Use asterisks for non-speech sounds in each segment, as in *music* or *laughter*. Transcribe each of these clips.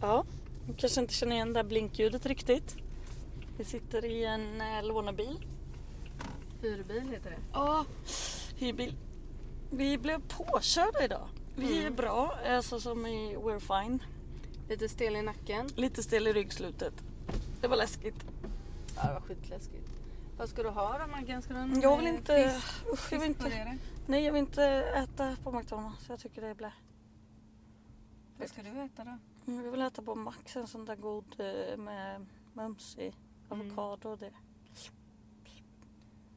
Ja, ni kanske inte känner igen det här blinkljudet riktigt. Vi sitter i en eh, lånebil. Hyrbil heter det. Ja, hyrbil. Vi blev påkörda idag. Vi är Mm. bra, alltså som i We're Fine. Lite stel i nacken. Lite stel i ryggslutet. Det var läskigt. Ja, det var skitläskigt. Vad ska du ha då Maggan? Ska du ha en Jag vill eh, inte... fisk- Usch, jag vill inte nej, jag vill inte äta på McDonalds. Jag tycker det är blä. Vad ska du äta då? Mm, Jag vill äta på Max en sån där god eh, med mums i. Mm. Avokado och det.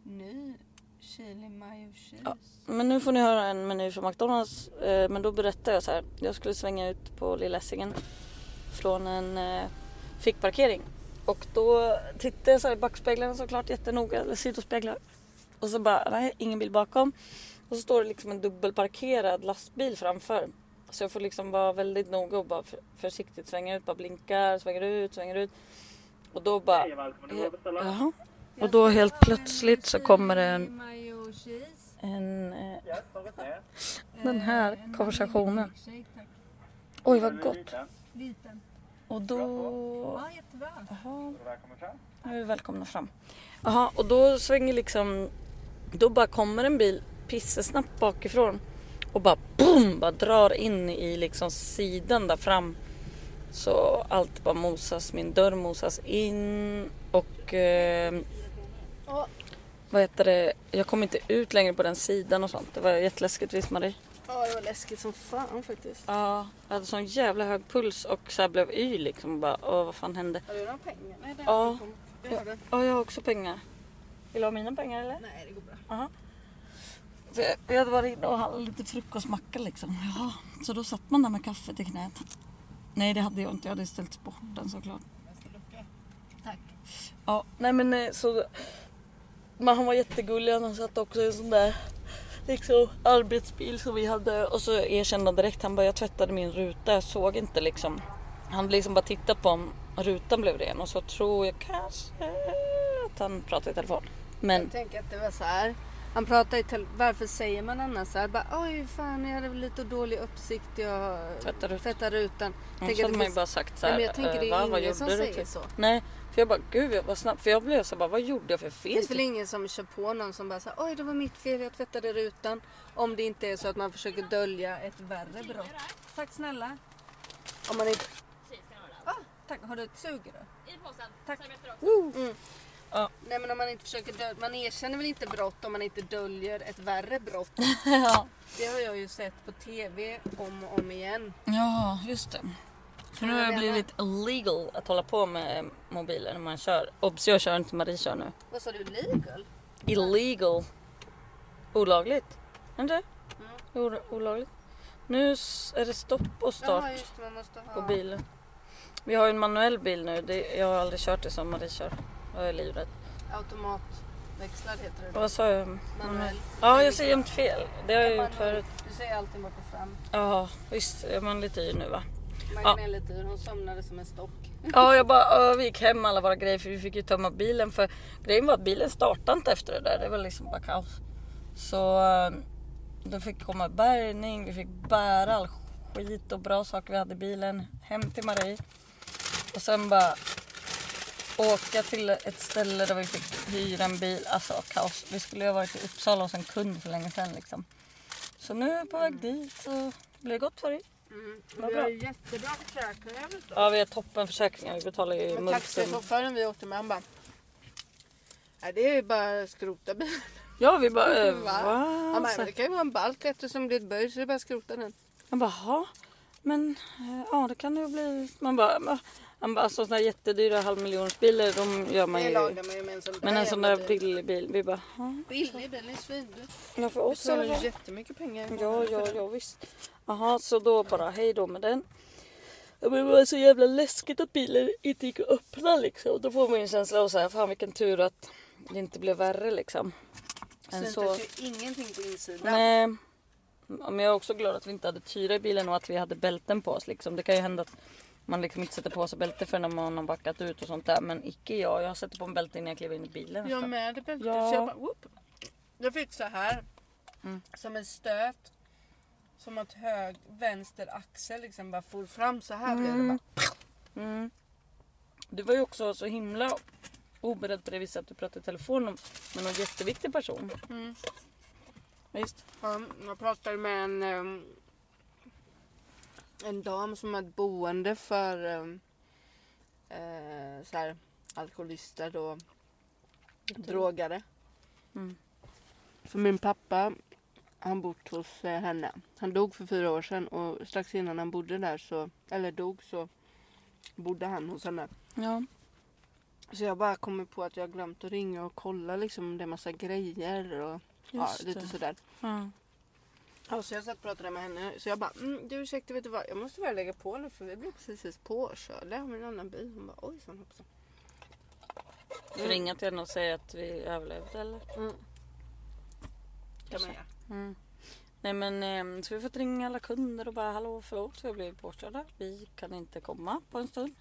Ny chili mayo cheese. Ja. Men nu får ni höra en meny från McDonalds. Eh, men då berättade jag så här. Jag skulle svänga ut på Lilla Essingen från en eh, fickparkering. Och då tittade jag så här i backspeglarna såklart jättenoga, eller sidospeglar. Och så bara, nej ingen bil bakom. Och så står det liksom en dubbelparkerad lastbil framför. Så jag får liksom vara väldigt noga och bara för, försiktigt svänga ut, bara blinkar, svänger ut, svänger ut. Och då bara... Jaha. Och då helt plötsligt så kommer det en, en eh, den här Eh, en konversationen. Oj vad gott. Och då... Jaha, Välkommen fram. nu är vi välkomna fram. Jaha, och då svänger liksom... Då bara kommer en bil pissesnabbt bakifrån och bara boom! Bara drar in i liksom sidan där fram. Så allt bara mosas, min dörr mosas in och... Eh, vad heter det? Jag kom inte ut längre på den sidan och sånt. Det var jätteläskigt visst Marie? Ja, det var läskigt som fan faktiskt. Ja, jag hade sån jävla hög puls och så blev yr liksom. Bara, åh vad fan hände? Har du några pengar? Nej, det Ja. jag. Ja, jag har också pengar. Vill du ha mina pengar eller? Nej, det går bra. Aha. Jag hade varit inne och handlat lite frukostmacka liksom. Jaha. Så då satt man där med kaffet i knät. Nej det hade jag inte, jag hade ställt bort den såklart. Tack. Ja, nej men eh, så... Men han var jättegullig, han satt också i en sån där liksom, arbetsbil som vi hade och så erkände han direkt, han bara jag tvättade min ruta, jag såg inte liksom. Han liksom bara tittade på om rutan blev ren och så tror jag kanske att han pratade i telefon. Men Jag tänker att det var så här. Han pratar i Varför säger man annars så här? Bara, Oj, fan jag hade lite dålig uppsikt. Jag Tvättar rutan. tvättar rutan. så Tänker hade det man ju bara sagt så Nej, här, men jag tänker det eh, va, är vad ingen som säger typ? så. Nej, för jag bara gud jag var snabb. För jag blev så bara vad gjorde jag för Det fel? finns väl ingen som kör på någon som bara säger oj det var mitt fel, jag tvättade rutan. Om det inte är så att man försöker dölja ett värre brott. Tack snälla. Om man inte... Ah, tack, har du ett sugrör? I påsen. Tack. Mm. Ja. Nej men om man inte försöker dölja, man erkänner väl inte brott om man inte döljer ett värre brott. *laughs* ja. Det har jag ju sett på TV om och om igen. ja, just det. För nu har det blivit illegal att hålla på med mobiler när man kör. Obs, jag kör inte, Marie kör nu. Vad sa du, legal? Illegal. Olagligt. Inte? Mm. Jo, olagligt. Nu är det stopp och start Jaha just det, man måste ha... på bilen. Vi har ju en manuell bil nu. Det, jag har aldrig kört det som Marie kör. Jag är livrädd. Automatväxlad heter det Och vad sa jag? Manuell. Ja, jag säger jämt fel. Det har jag gjort förut. Du säger alltid bort och fram. Ja, visst är man lite yr nu va? Maggan är lite yr, hon somnade som en stock. Ja, jag bara, vi gick hem alla våra grejer för vi fick ju tömma bilen för grejen var att bilen startade inte efter det där. Det var liksom bara kaos. Så eh, då fick komma bärgning, vi fick bära all skit och bra saker vi hade i bilen hem till Marie. Och sen bara åka till ett ställe där vi fick hyra en bil. Alltså kaos. Vi skulle ju ha varit i Uppsala hos en kund för länge sedan liksom. Så nu är på väg dit så det blir gott för dig. Mm. Vad Vi bra. har ju jättebra försäkringar. Ja, vi har toppenförsäkringar. Vi betalar ju Men multum. taxichauffören vi åkte med han bara. Nej det är ju bara att skrota bilen. Ja, vi bara, eh, *laughs* Va? va? Han bara, Så- det kan ju vara en balk eftersom det blir ett böj så det är bara att skrota den. Jag bara, "Ha, men eh, ja det kan det ju bli. Man bara? Han bara, alltså sådana jättedyra halvmiljonsbilar de gör man Det ju. lagar man ju med en sån Men en sån där billig bil, vi bara, "Ja." Billig, den är svindyr. ja för oss i så alla är fall. det jättemycket pengar. i Ja, månaden ja, för den. ja visst. Jaha, så då bara hej då med den. Ja, men det var så jävla läskigt att bilen inte gick att öppna liksom. Då får man ju en känsla av så här, fan vilken tur att det inte blev värre liksom. Än så. Syntes ju ingenting på insidan. Nej. Ja, Men jag är också glad att vi inte hade tyra i bilen och att vi hade bälten på oss. Liksom. Det kan ju hända att man liksom inte sätter på sig bälte för när man har backat ut och sånt där. Men icke jag. Jag sätter på en bälte innan jag kliver in i bilen. Jag med det bältet. Ja. Så jag bara, whoop. Jag fick så här. Mm. Som en stöt. Som att hög, vänster axel liksom bara for fram så här Mm. bara. Mm. Du var ju också så himla oberedd på det viset att du pratade i telefon med någon jätteviktig person. Mm. Visst? Ja, jag pratade med en, ehm, en dam som har ett boende för ehm, eh, så här, alkoholister och drogade. Mm. För min pappa, han bott hos eh, henne. Han dog för fyra år sedan och strax innan han bodde där så, eller dog så bodde han hos henne. Ja. Så jag bara kommer på att jag glömt att ringa och kolla liksom om det är massa grejer och ja, lite sådär. Ja. Ja, så jag satt och pratade med henne. Så jag bara, mm, du ursäkta vet du vad, jag måste bara lägga på nu för vi blev precis påkörda av en annan bil. Hon bara, oj sa hon också. Du ringa till henne och säga att vi överlevde eller? Mm. Kan man göra. Mm. Nej men eh, så vi har fått ringa alla kunder och bara hallå förlåt vi har blivit påkörda. Vi kan inte komma på en stund.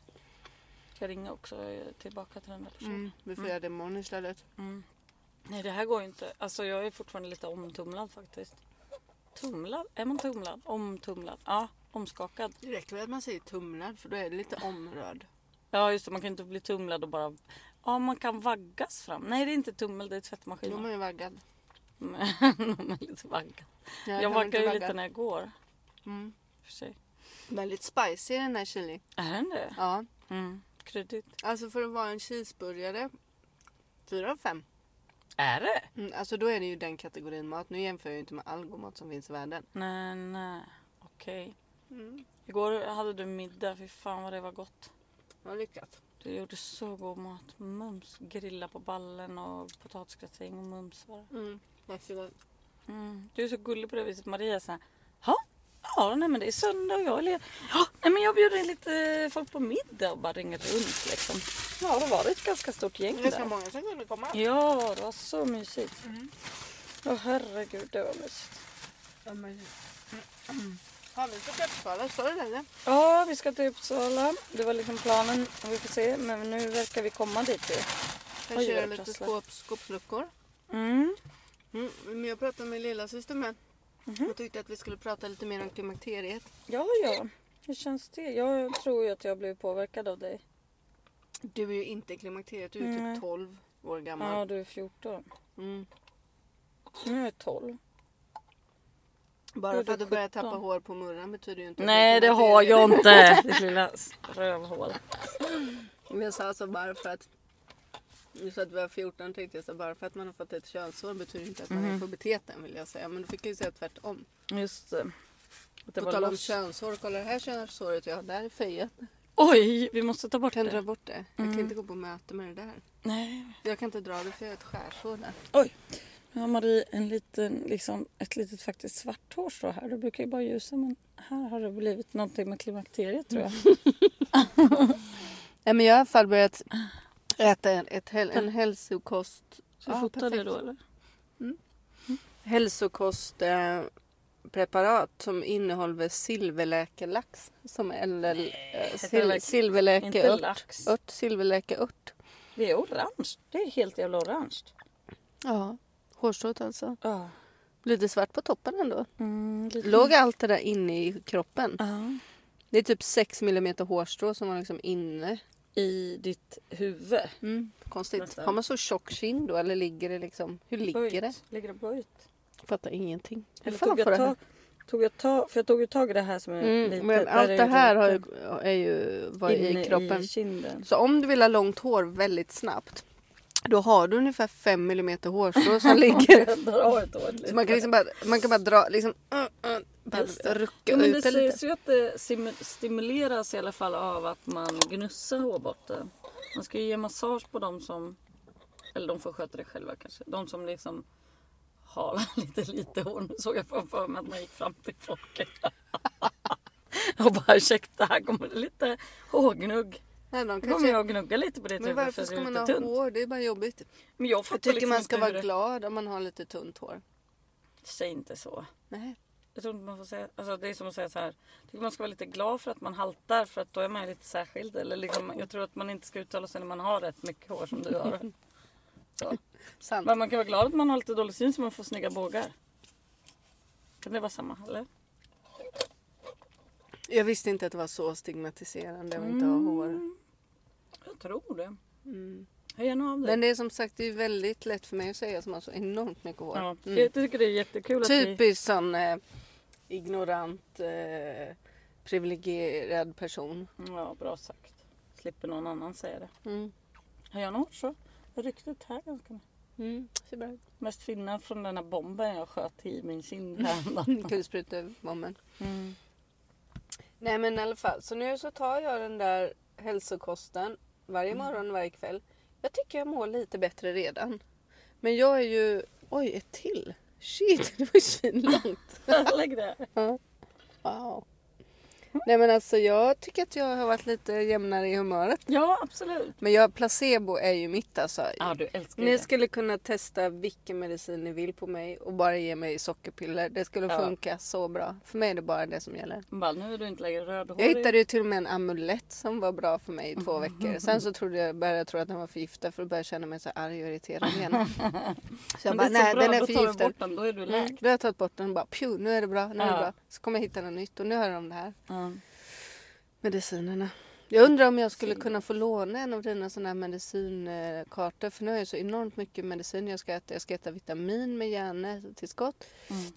Ska jag ringa också eh, tillbaka till den där personen. Mm, vi får Mm. göra det imorgon istället. Mm. Nej det här går ju inte. Alltså jag är fortfarande lite omtumlad faktiskt. Tumlad? Är man tumlad? Omtumlad? Ja, omskakad. Det räcker väl att man säger tumlad för då är det lite omrörd. Ja just det, man kan inte bli tumlad och bara... Ja man kan vaggas fram. Nej det är inte tummel, det är Då är tvättmaskin. man ju vaggad. *laughs* Men man är lite vaggad. Ja, Jag vaggar ju lite när jag går. Mm. För sig. Väldigt spicy den här chili. Är den det? Ja. Mm. Kryddigt. Alltså för att vara en cheeseburgare. Fyra av fem. Är det? Mm, alltså då är det ju den kategorin mat. Nu jämför jag ju inte med all god mat som finns i världen. Nej, nej. Okej. Mm. Igår hade du middag. Fy fan vad det var gott. Vad lyckat. Du gjorde så god mat. Mums. Grilla på ballen och potatisgratäng och mums var det. Mm. Mm. Du är så gullig på det viset. Maria sa Ja, ja nej men det är söndag och jag är ledig. Ja, nej men jag bjuder in lite folk på middag och bara ringer runt liksom. Ja, då var det ett ganska stort gäng Det är så där. många som kunde komma. Ja, det var så mysigt. Mm. Åh herregud, det var mysigt. Ja, men... mm. Har vi för Skeppsvala? Står det där? Ja, vi ska till Uppsala. Det var liksom planen. Vi får se. Men nu verkar vi komma dit ju. Jag kör lite skåp, skåpsluckor. Mm. Mm. Men jag pratade med lilla syster med. Mhm. Hon tyckte att vi skulle prata lite mer om klimakteriet. Ja, ja. Hur känns det? Jag tror ju att jag blev påverkad av dig. Du är ju inte i klimakteriet, du är Nej. typ 12 år gammal. Ja, du är 14. Mm. Nu är jag 12. Du Bara är för att du börjar 17. tappa hår på murran betyder ju inte att Nej, du det är har jag inte. *laughs* Ditt lilla rövhål. Men jag sa så bara för att du sa att du var 14 tänkte jag så bara för att man har fått ett könshår betyder inte att man är Mhm. i puberteten vill jag säga. Men då fick ju säga tvärtom. Just det. På tal om könshår, kolla det här könshåret jag har där är fejat. Oj, vi måste ta bort Jag kan dra det. bort det. Jag Mm. kan inte gå på möte med det där. Nej. Jag kan inte dra det för jag har ett skärsår där. Oj. Nu har Marie en liten, liksom, ett litet faktiskt svart hårstrå här. Du brukar ju bara ljusa men här har det blivit någonting med klimakteriet tror jag. *laughs* Nej men jag har i alla fall börjat äta en, ett, en hälsokost. Ska vi fota det då eller? Hälsokostpreparat eh, preparat som innehåller silverläkelax. Som eller eh, heter det sil, silverläkeört. Ört, silverläkeört. Det är orange. Det är helt jävla orange. Ja, hårstrået alltså. Ja. Lite svart på toppen ändå. Mm, lite- Låg allt det där inne i kroppen? Ja. Det är typ 6 mm hårstrå som var liksom inne. I ditt huvud. Mm, konstigt. Nästan. Har man så tjock kind då eller ligger det liksom? Hur ligger Böjt. det? Ligger det böjt? Fattar ingenting. Eller tog jag, det tag, tog jag tag, för jag tog ju tag i det här som är Mm, lite... men allt det här har ju, är ju inne i kroppen. i. Så om du vill ha långt hår väldigt snabbt. Då har du ungefär 5 mm hårstrå som *laughs* ligger. Så man kan liksom bara, man kan bara dra liksom. Uh, uh, bara det. rucka men ut det det lite. sägs ju att det stimuleras i alla fall av att man gnussar hårbotten. Man ska ju ge massage på dem som, eller de får sköta det själva kanske, de som liksom har *laughs* lite lite hår. Nu såg jag framför mig att man gick fram till folket. *laughs* Och bara ursäkta, här kommer det lite hårgnugg. Nej, de Då kommer kanske, jag att gnugga lite på det men varför för ska man ha tunt. hår? Det är bara jobbigt. Men jag Jag tycker liksom man ska vara det... glad om man har lite tunt hår. Säg inte så. Nej. Jag tror inte man får säga, alltså det är som att säga så här. Jag tycker man ska vara lite glad för att man haltar för att då är man ju lite särskild. Eller liksom, jag tror att man inte ska uttala sig när man har rätt mycket hår som du har. *laughs* Så. Sant. Men man kan vara glad att man har lite dålig syn så man får snygga bågar. Kan det vara samma eller? Jag visste inte att det var så stigmatiserande att inte ha hår. Mm. Jag tror det. Mm. Hör gärna av dig. Men det är som sagt det är väldigt lätt för mig att säga som har så enormt mycket hår. Ja, Mm. Jag tycker det är jättekul att vi... Typiskt sån eh, ignorant, eh, privilegierad person. Ja, bra sagt. Slipper någon annan säga det. Mm. Har jag något så? Ryktet här ganska mycket. Mm. Ser bra ut. Mest finnar från den här bomben jag sköt i min kind häromdagen. *laughs* Kulsprutebomben. Mm. Nej men i alla fall, så nu så tar jag den där hälsokosten varje morgon och varje kväll. Jag tycker jag mår lite bättre redan. Men jag är ju, oj ett till. Shit, *laughs* det var ju svinlångt. *laughs* Lägg det. Wow. Nej men alltså jag tycker att jag har varit lite jämnare i humöret. Ja, absolut. Men jag, placebo är ju mitt alltså. Ja, du älskar Ni det. skulle kunna testa vilken medicin ni vill på mig och bara ge mig sockerpiller. Det skulle Ja. funka så bra. För mig är det bara det som gäller. Bara, nu är du inte längre rödhårig. Jag hittade ju till och med en amulett som var bra för mig i två veckor. Sen så trodde jag, började jag tro att den var förgiftad för då började jag känna mig så arg och irriterad *laughs* igen. Så jag Men bara, nej bra, den är då tar du förgiftad. bort den, då är du Mm, läkt. då har jag tagit bort den och bara pju, nu är det bra, nu är det Ja. bra. Så kommer jag hitta något nytt och nu har de det här. Ja. Medicinerna. Jag undrar om jag skulle kunna få låna en av dina sådana här medicinkartor. För nu har jag så enormt mycket medicin jag ska äta. Jag ska äta vitamin med järntillskott. Mm.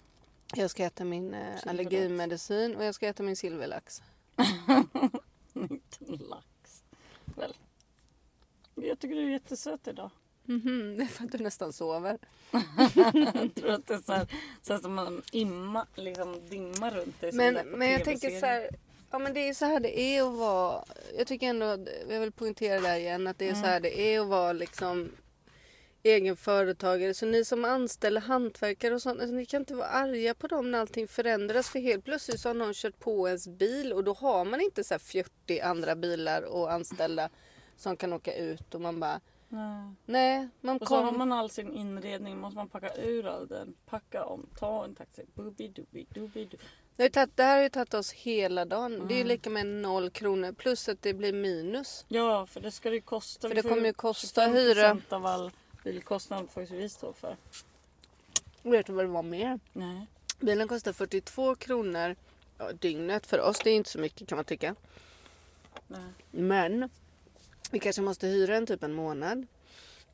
Jag ska äta min eh, Silverlax. allergimedicin och jag ska äta min silverlax. *laughs* Inte lax. Väl. Jag tycker du är jättesöt idag. Mhm, det är för att du nästan sover. Jag tror att det är så här, så här som man imma, liksom dimmar runt dig. Men, men jag tänker så här. Ja men det är så här det är att vara. Jag tycker ändå, jag vill poängtera det här igen. Att det är så här det är att vara liksom egen företagare. Så ni som anställer hantverkare och sånt. Alltså, ni kan inte vara arga på dem när allting förändras. För helt plötsligt så har någon kört på ens bil. Och då har man inte så här 40 andra bilar och anställda. Som kan åka ut och man bara. Nej. Nej, man Och så har man all sin inredning, måste man packa ur all den, packa om, ta en taxi. Det, har här har ju tagit oss hela dagen. Det är ju Mm. lika med noll kronor. Plus att det blir minus. Ja, för det ska det ju kosta. För det kommer ju kosta hyra. 25% av all bilkostnad får ju vi stå för. Vet du vad det var mer? Nej. Bilen kostar 42 kronor ja, dygnet. För oss det är inte så mycket kan man tycka. Nej. Men vi kanske måste hyra en typ en månad.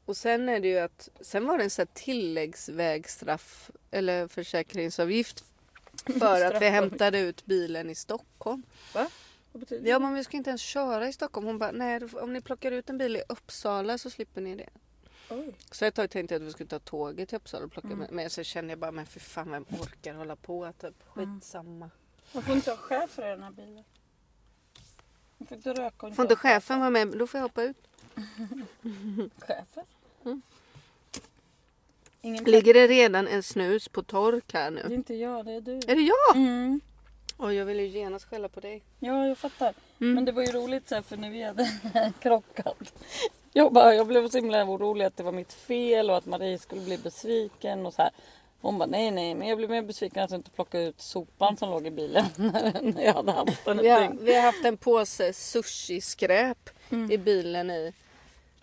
Och sen är det ju att sen var det en sån tilläggsvägstraff eller försäkringsavgift *laughs* för att vi hämtade ut bilen i Stockholm. Va? Vad betyder Ja det? men vi ska inte ens köra i Stockholm. Hon bara nej om ni plockar ut en bil i Uppsala så slipper ni det. Oj. Så ett tag tänkte jag att vi skulle ta tåget till Uppsala och plocka Mm. Men så kände jag bara men för fan vem orkar hålla på typ. Mm. Skitsamma. Man får inte ha chefer i den här bilen. Får inte chefen vara med? Då får jag hoppa ut. *laughs* Chefer? Mm. Ingen Ligger det redan en snus på tork här Det är nu? inte jag, det är du. Är det jag? Mm. Oj, jag vill ju genast skälla på dig. Ja, jag fattar. Mm. Men det var ju roligt så här, för när vi hade *laughs* krockat. Jag, bara, jag blev så himla orolig att det var mitt fel och att Marie skulle bli besviken och så här. Hon bara nej nej men jag blev mer besviken att jag inte plockade ut sopan som låg i bilen *laughs* när jag hade haft den Vi har, vi har haft en påse sushi-skräp Mm. i bilen i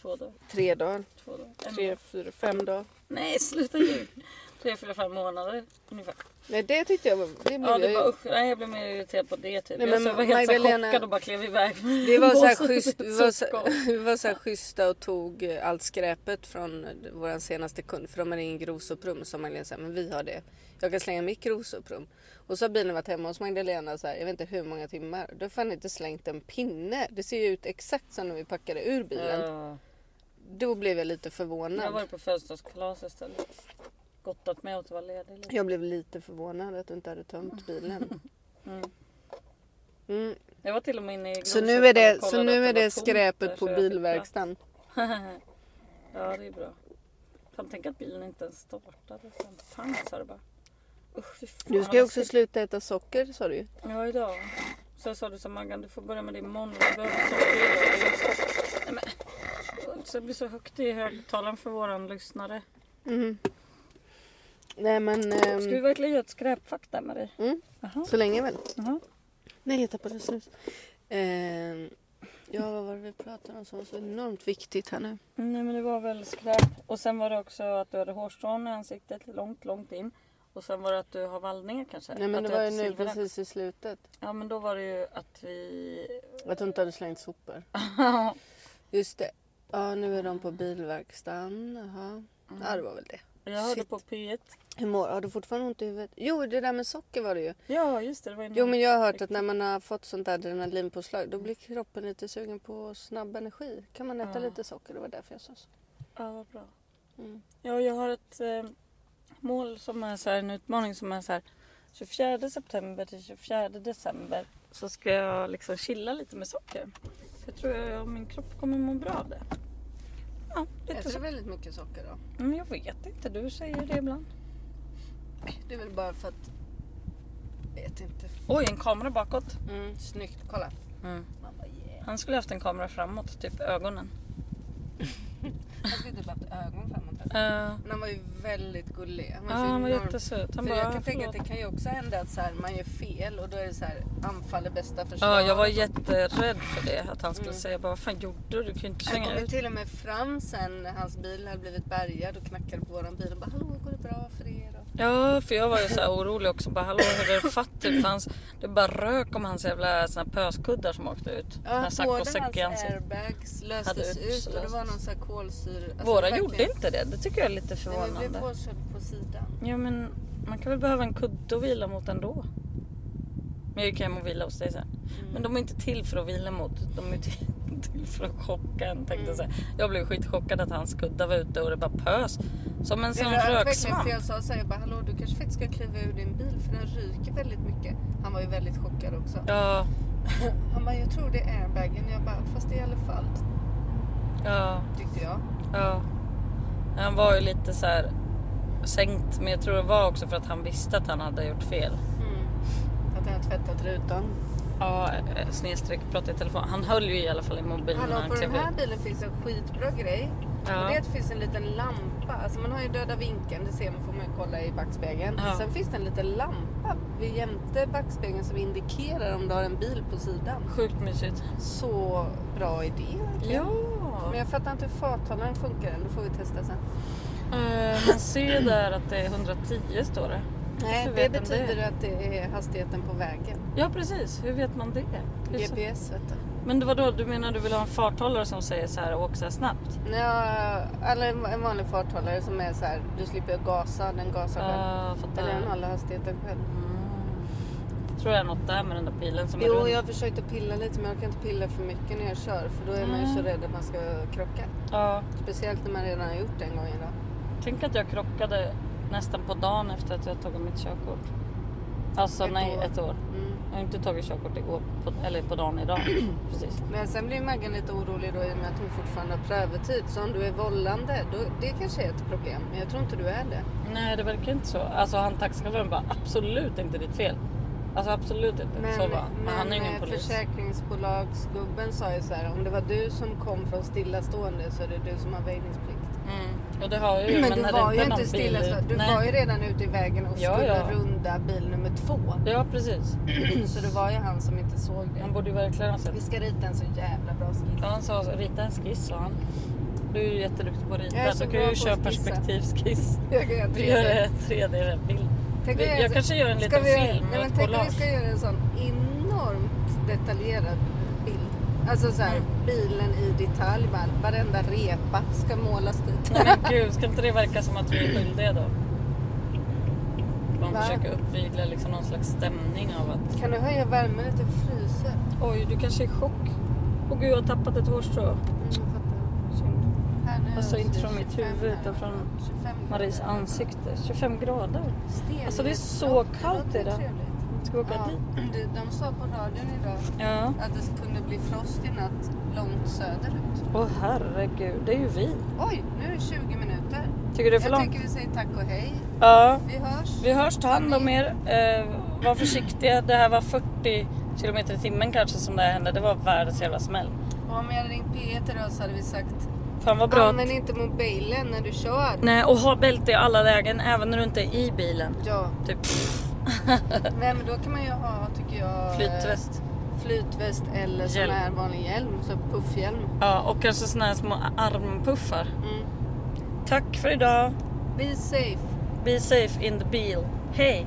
Två dagar. tre dagar. Två dagar. Tre, fyra, fem dagar. Nej sluta ljug. Tre, fyra, fem månader ungefär. Nej, det tyckte jag var... Det, blev Ja det jag var usch, nej, jag blev mer irriterad på det typ. Nej, jag men så var helt Magdalena- chockad och bara klev iväg. Vi *laughs* var så här schysst, vi var så, vi var så här schyssta och tog allt skräpet från vår senaste kund. För de hade ingen grovsoprum. Så Magdalena sa, men vi har det. Jag kan slänga mitt grovsoprum. Och så har bilen varit hemma hos Magdalena så här, jag vet inte hur många timmar. Då har fan inte slängt en pinne. Det ser ju ut exakt som när vi packade ur bilen. Ja. Då blev jag lite Jag förvånad. varit på födelsedagskalas istället. Gottat mig åt att vara ledig lite. Jag blev lite förvånad att du inte hade tömt bilen. *laughs* Mm. Mm. Jag var till och med inne i Så nu är det, så nu är det tomt skräpet på bilverkstaden. *laughs* ja det är bra. Fan tänk att bilen inte ens startade sen. Pang sa det bara. Usch, fan, Du ska ju också sluta äta socker sa du ju. Ja idag. Så sa du så Maggan du får börja med det imorgon. Jag behöver socker idag. Nej, men. Så det blir så högt i högtalaren för våran lyssnare. Mm. Nej men... ehm, Ska vi verkligen göra ett med dig? Mm. Jaha. Så länge väl? Jaha. Nej jag tappade snus. Ehm, ja vad var det vi pratade om som var så enormt viktigt här nu? Nej men det var väl skräp. Och sen var det också att du hade hårstrån i ansiktet långt, långt in. Och sen var det att du har vallningar kanske? Nej men att det var ju nu precis i slutet. Ja men då var det ju att vi... Att du inte hade slängt sopor. *laughs* Just det. Ja, nu är de på bilverkstaden. Jaha. Ja, det var väl det. Jag hörde Shit. på P1. Hur mår, har du fortfarande ont i huvudet? Jo, det där med socker var det ju. Ja just det, det var Jo, men jag har hört att när man har fått sånt där adrenalinpåslag då blir kroppen lite sugen på snabb energi. Kan man äta Ja. lite socker? Det var därför jag sa så. Ja vad bra. Mm. Ja jag har ett eh, mål som är så här, en utmaning som är så här 24 september till 24 december så ska jag liksom chilla lite med socker. Jag tror jag min kropp kommer må bra av det. Äter du väldigt mycket socker då? Men jag vet inte, du säger det ibland. Det är väl bara för att... Vet inte. Oj, en kamera bakåt. Mm, snyggt, kolla. Mm. Man bara yeah. Han skulle haft en kamera framåt, typ ögonen. *laughs* Han skulle typ haft ögon framåt. Uh, Men han var ju väldigt gullig. Han var, ja, så han var jättesöt. Han För bara, jag kan tänka att det kan ju också hända att så här, man gör fel och då är det så här anfall är bästa försvar. Ja, jag var jätterädd för det. Att han skulle Mm. säga bara, vad fan gjorde du? Du ju inte Han svänga kom ju ut. till och med fram sen när hans bil hade blivit bärgad och knackade på våran bil och bara hallå går det bra för er? Och... Ja, för jag var ju så här orolig också. Bara, hallå, hur är det fatt ut? För hans, det bara rök om hans jävla såna här pöskuddar som åkte ut. Ja, När båda saccosäck hans airbags löstes ut och det var någon sån här kolsyra. alltså Våra gjorde inte det. Det tycker jag är lite Nej, vi förvånande. blev påkörda på sidan. Ja, men man kan väl behöva en kudde att vila mot ändå. Men jag gick hem och vilade hos dig sen. Mm. Men de är inte till för att vila mot. De är till, *laughs* till för att chocka en tänkte jag Mm. säga. Jag blev skitchockad att hans kuddar var ute och det bara pös. Som en sån röksvamp. jag sa såhär, jag bara hallå du kanske faktiskt ska kliva ur din bil för den ryker väldigt mycket. Han var ju väldigt chockad också. Ja, *laughs* Han bara, jag tror det är airbagen. Jag bara, fast i alla fall ja, tyckte jag. ja. Han var ju lite så här sänkt. Men jag tror det var också för att han visste att han hade gjort fel. Han har tvättat rutan. Ja, eh, snedstreck prata i telefon. Han höll ju i alla fall i mobilen Hallå, när på den här bilen finns en skitbra grej. Och det är Ja. att det finns en liten lampa. Alltså man har ju döda vinkeln, det ser man får man ju kolla i backspegeln. Ja. Sen finns det en liten lampa vid jämte backspegeln som indikerar om du har en bil på sidan. Sjukt mysigt. Så bra idé verkligen. Ja. Men jag fattar inte hur farthållaren funkar än. Det får vi testa sen. Eh, Man ser där att det är 110 står det. Nej, det betyder det? att det är hastigheten på vägen. Ja precis, hur vet man det? Hur GPS vet du. Men det var då du menar du vill ha en farthållare som säger så här åk så här snabbt? Ja, eller en vanlig farthållare som är så här, du slipper gasa, den gasar själv. Fattar. Eller den håller hastigheten själv. Mm. Jag tror jag är något där med den där pilen som är Jo, rund. jag har försökt att pilla lite men jag kan inte pilla för mycket när jag kör för då är man ju så Mm. rädd att man ska krocka. Ja, Speciellt när man redan har gjort det en gång idag. tänk att jag krockade nästan på dagen efter att jag tagit mitt körkort. Alltså Ett nej, år. ett år. Mm. Jag har inte tagit körkort igår, på, eller på dagen idag. *clears throat* Precis. Men sen blir Maggan lite orolig då i och med att hon fortfarande har prövotid. Så om du är vållande, då, det kanske är ett problem. Men jag tror inte du är det. Nej, det verkar inte så. Alltså han taxichauffören bara absolut inte ditt fel. Alltså absolut inte. Men, så var han. Men han är men ingen eh, polis. försäkringsbolagsgubben sa ju så här, om det var du som kom från stillastående så är det du som har väjningsplikt. Mm. Och det har jag ju. Men, du när var ju inte bil- stillastående. Du Nej. var ju redan ute i vägen och Ja, skulle ja. runda bil nummer två. Ja precis. *clears throat* Så det var ju han som inte såg det. Han borde ju verkligen ha sett. Vi ska rita en så jävla bra skiss. Ja, han sa rita en skiss sa han. Du är ju jätteduktig på att rita. Du kan ju köra perspektivskiss. *laughs* Jag kan göra Du 3D. gör en 3D-bild. Tänk jag kanske gör en liten film Nej, men tänk om vi ska göra en sån enormt detaljerad. Alltså så här, Mm. bilen i detalj. Varenda repa ska målas dit. Nej men gud, *laughs* ska inte det verka som att vi är skyldiga då? Man Va? försöker uppvigla liksom någon slags stämning av att Kan du höja värmen lite? Fryser. oj, du kanske är i chock. Åh gud, jag har tappat ett hårstrå. Mm, jag fattar. Synd. Alltså så inte från mitt 25 huvud utan från 25 Maries ansikte. 25 grader. Alltså, det är så kallt idag. Ska vi åka Ja, dit? det- de sa på radion idag Ja. att det kunde bli frost i natt långt söderut. Åh herregud, det är ju vi. Oj, nu är det 20 minuter. Tycker du det är för Jag långt? tycker vi säger tack och hej. Ja. Vi hörs. Vi hörs, ta hand om er. Eh, var försiktiga. Det här var 40 kilometer i timmen kanske som det här hände. Det var världens jävla smäll. Och om jag hade ringt P1 idag så hade vi sagt Fan vad bra. använd inte mobilen när du kör. Nej, och ha bälte i alla lägen, även när du inte är i bilen. Ja, Typ *laughs* nej men då kan man ju ha tycker jag eh, flytväst. flytväst eller sån Hjälm. här vanlig hjälm, så puffhjälm. Ja, och kanske såna här små armpuffar. Mm. Tack för idag. Be safe. Be safe in the bil. Hej!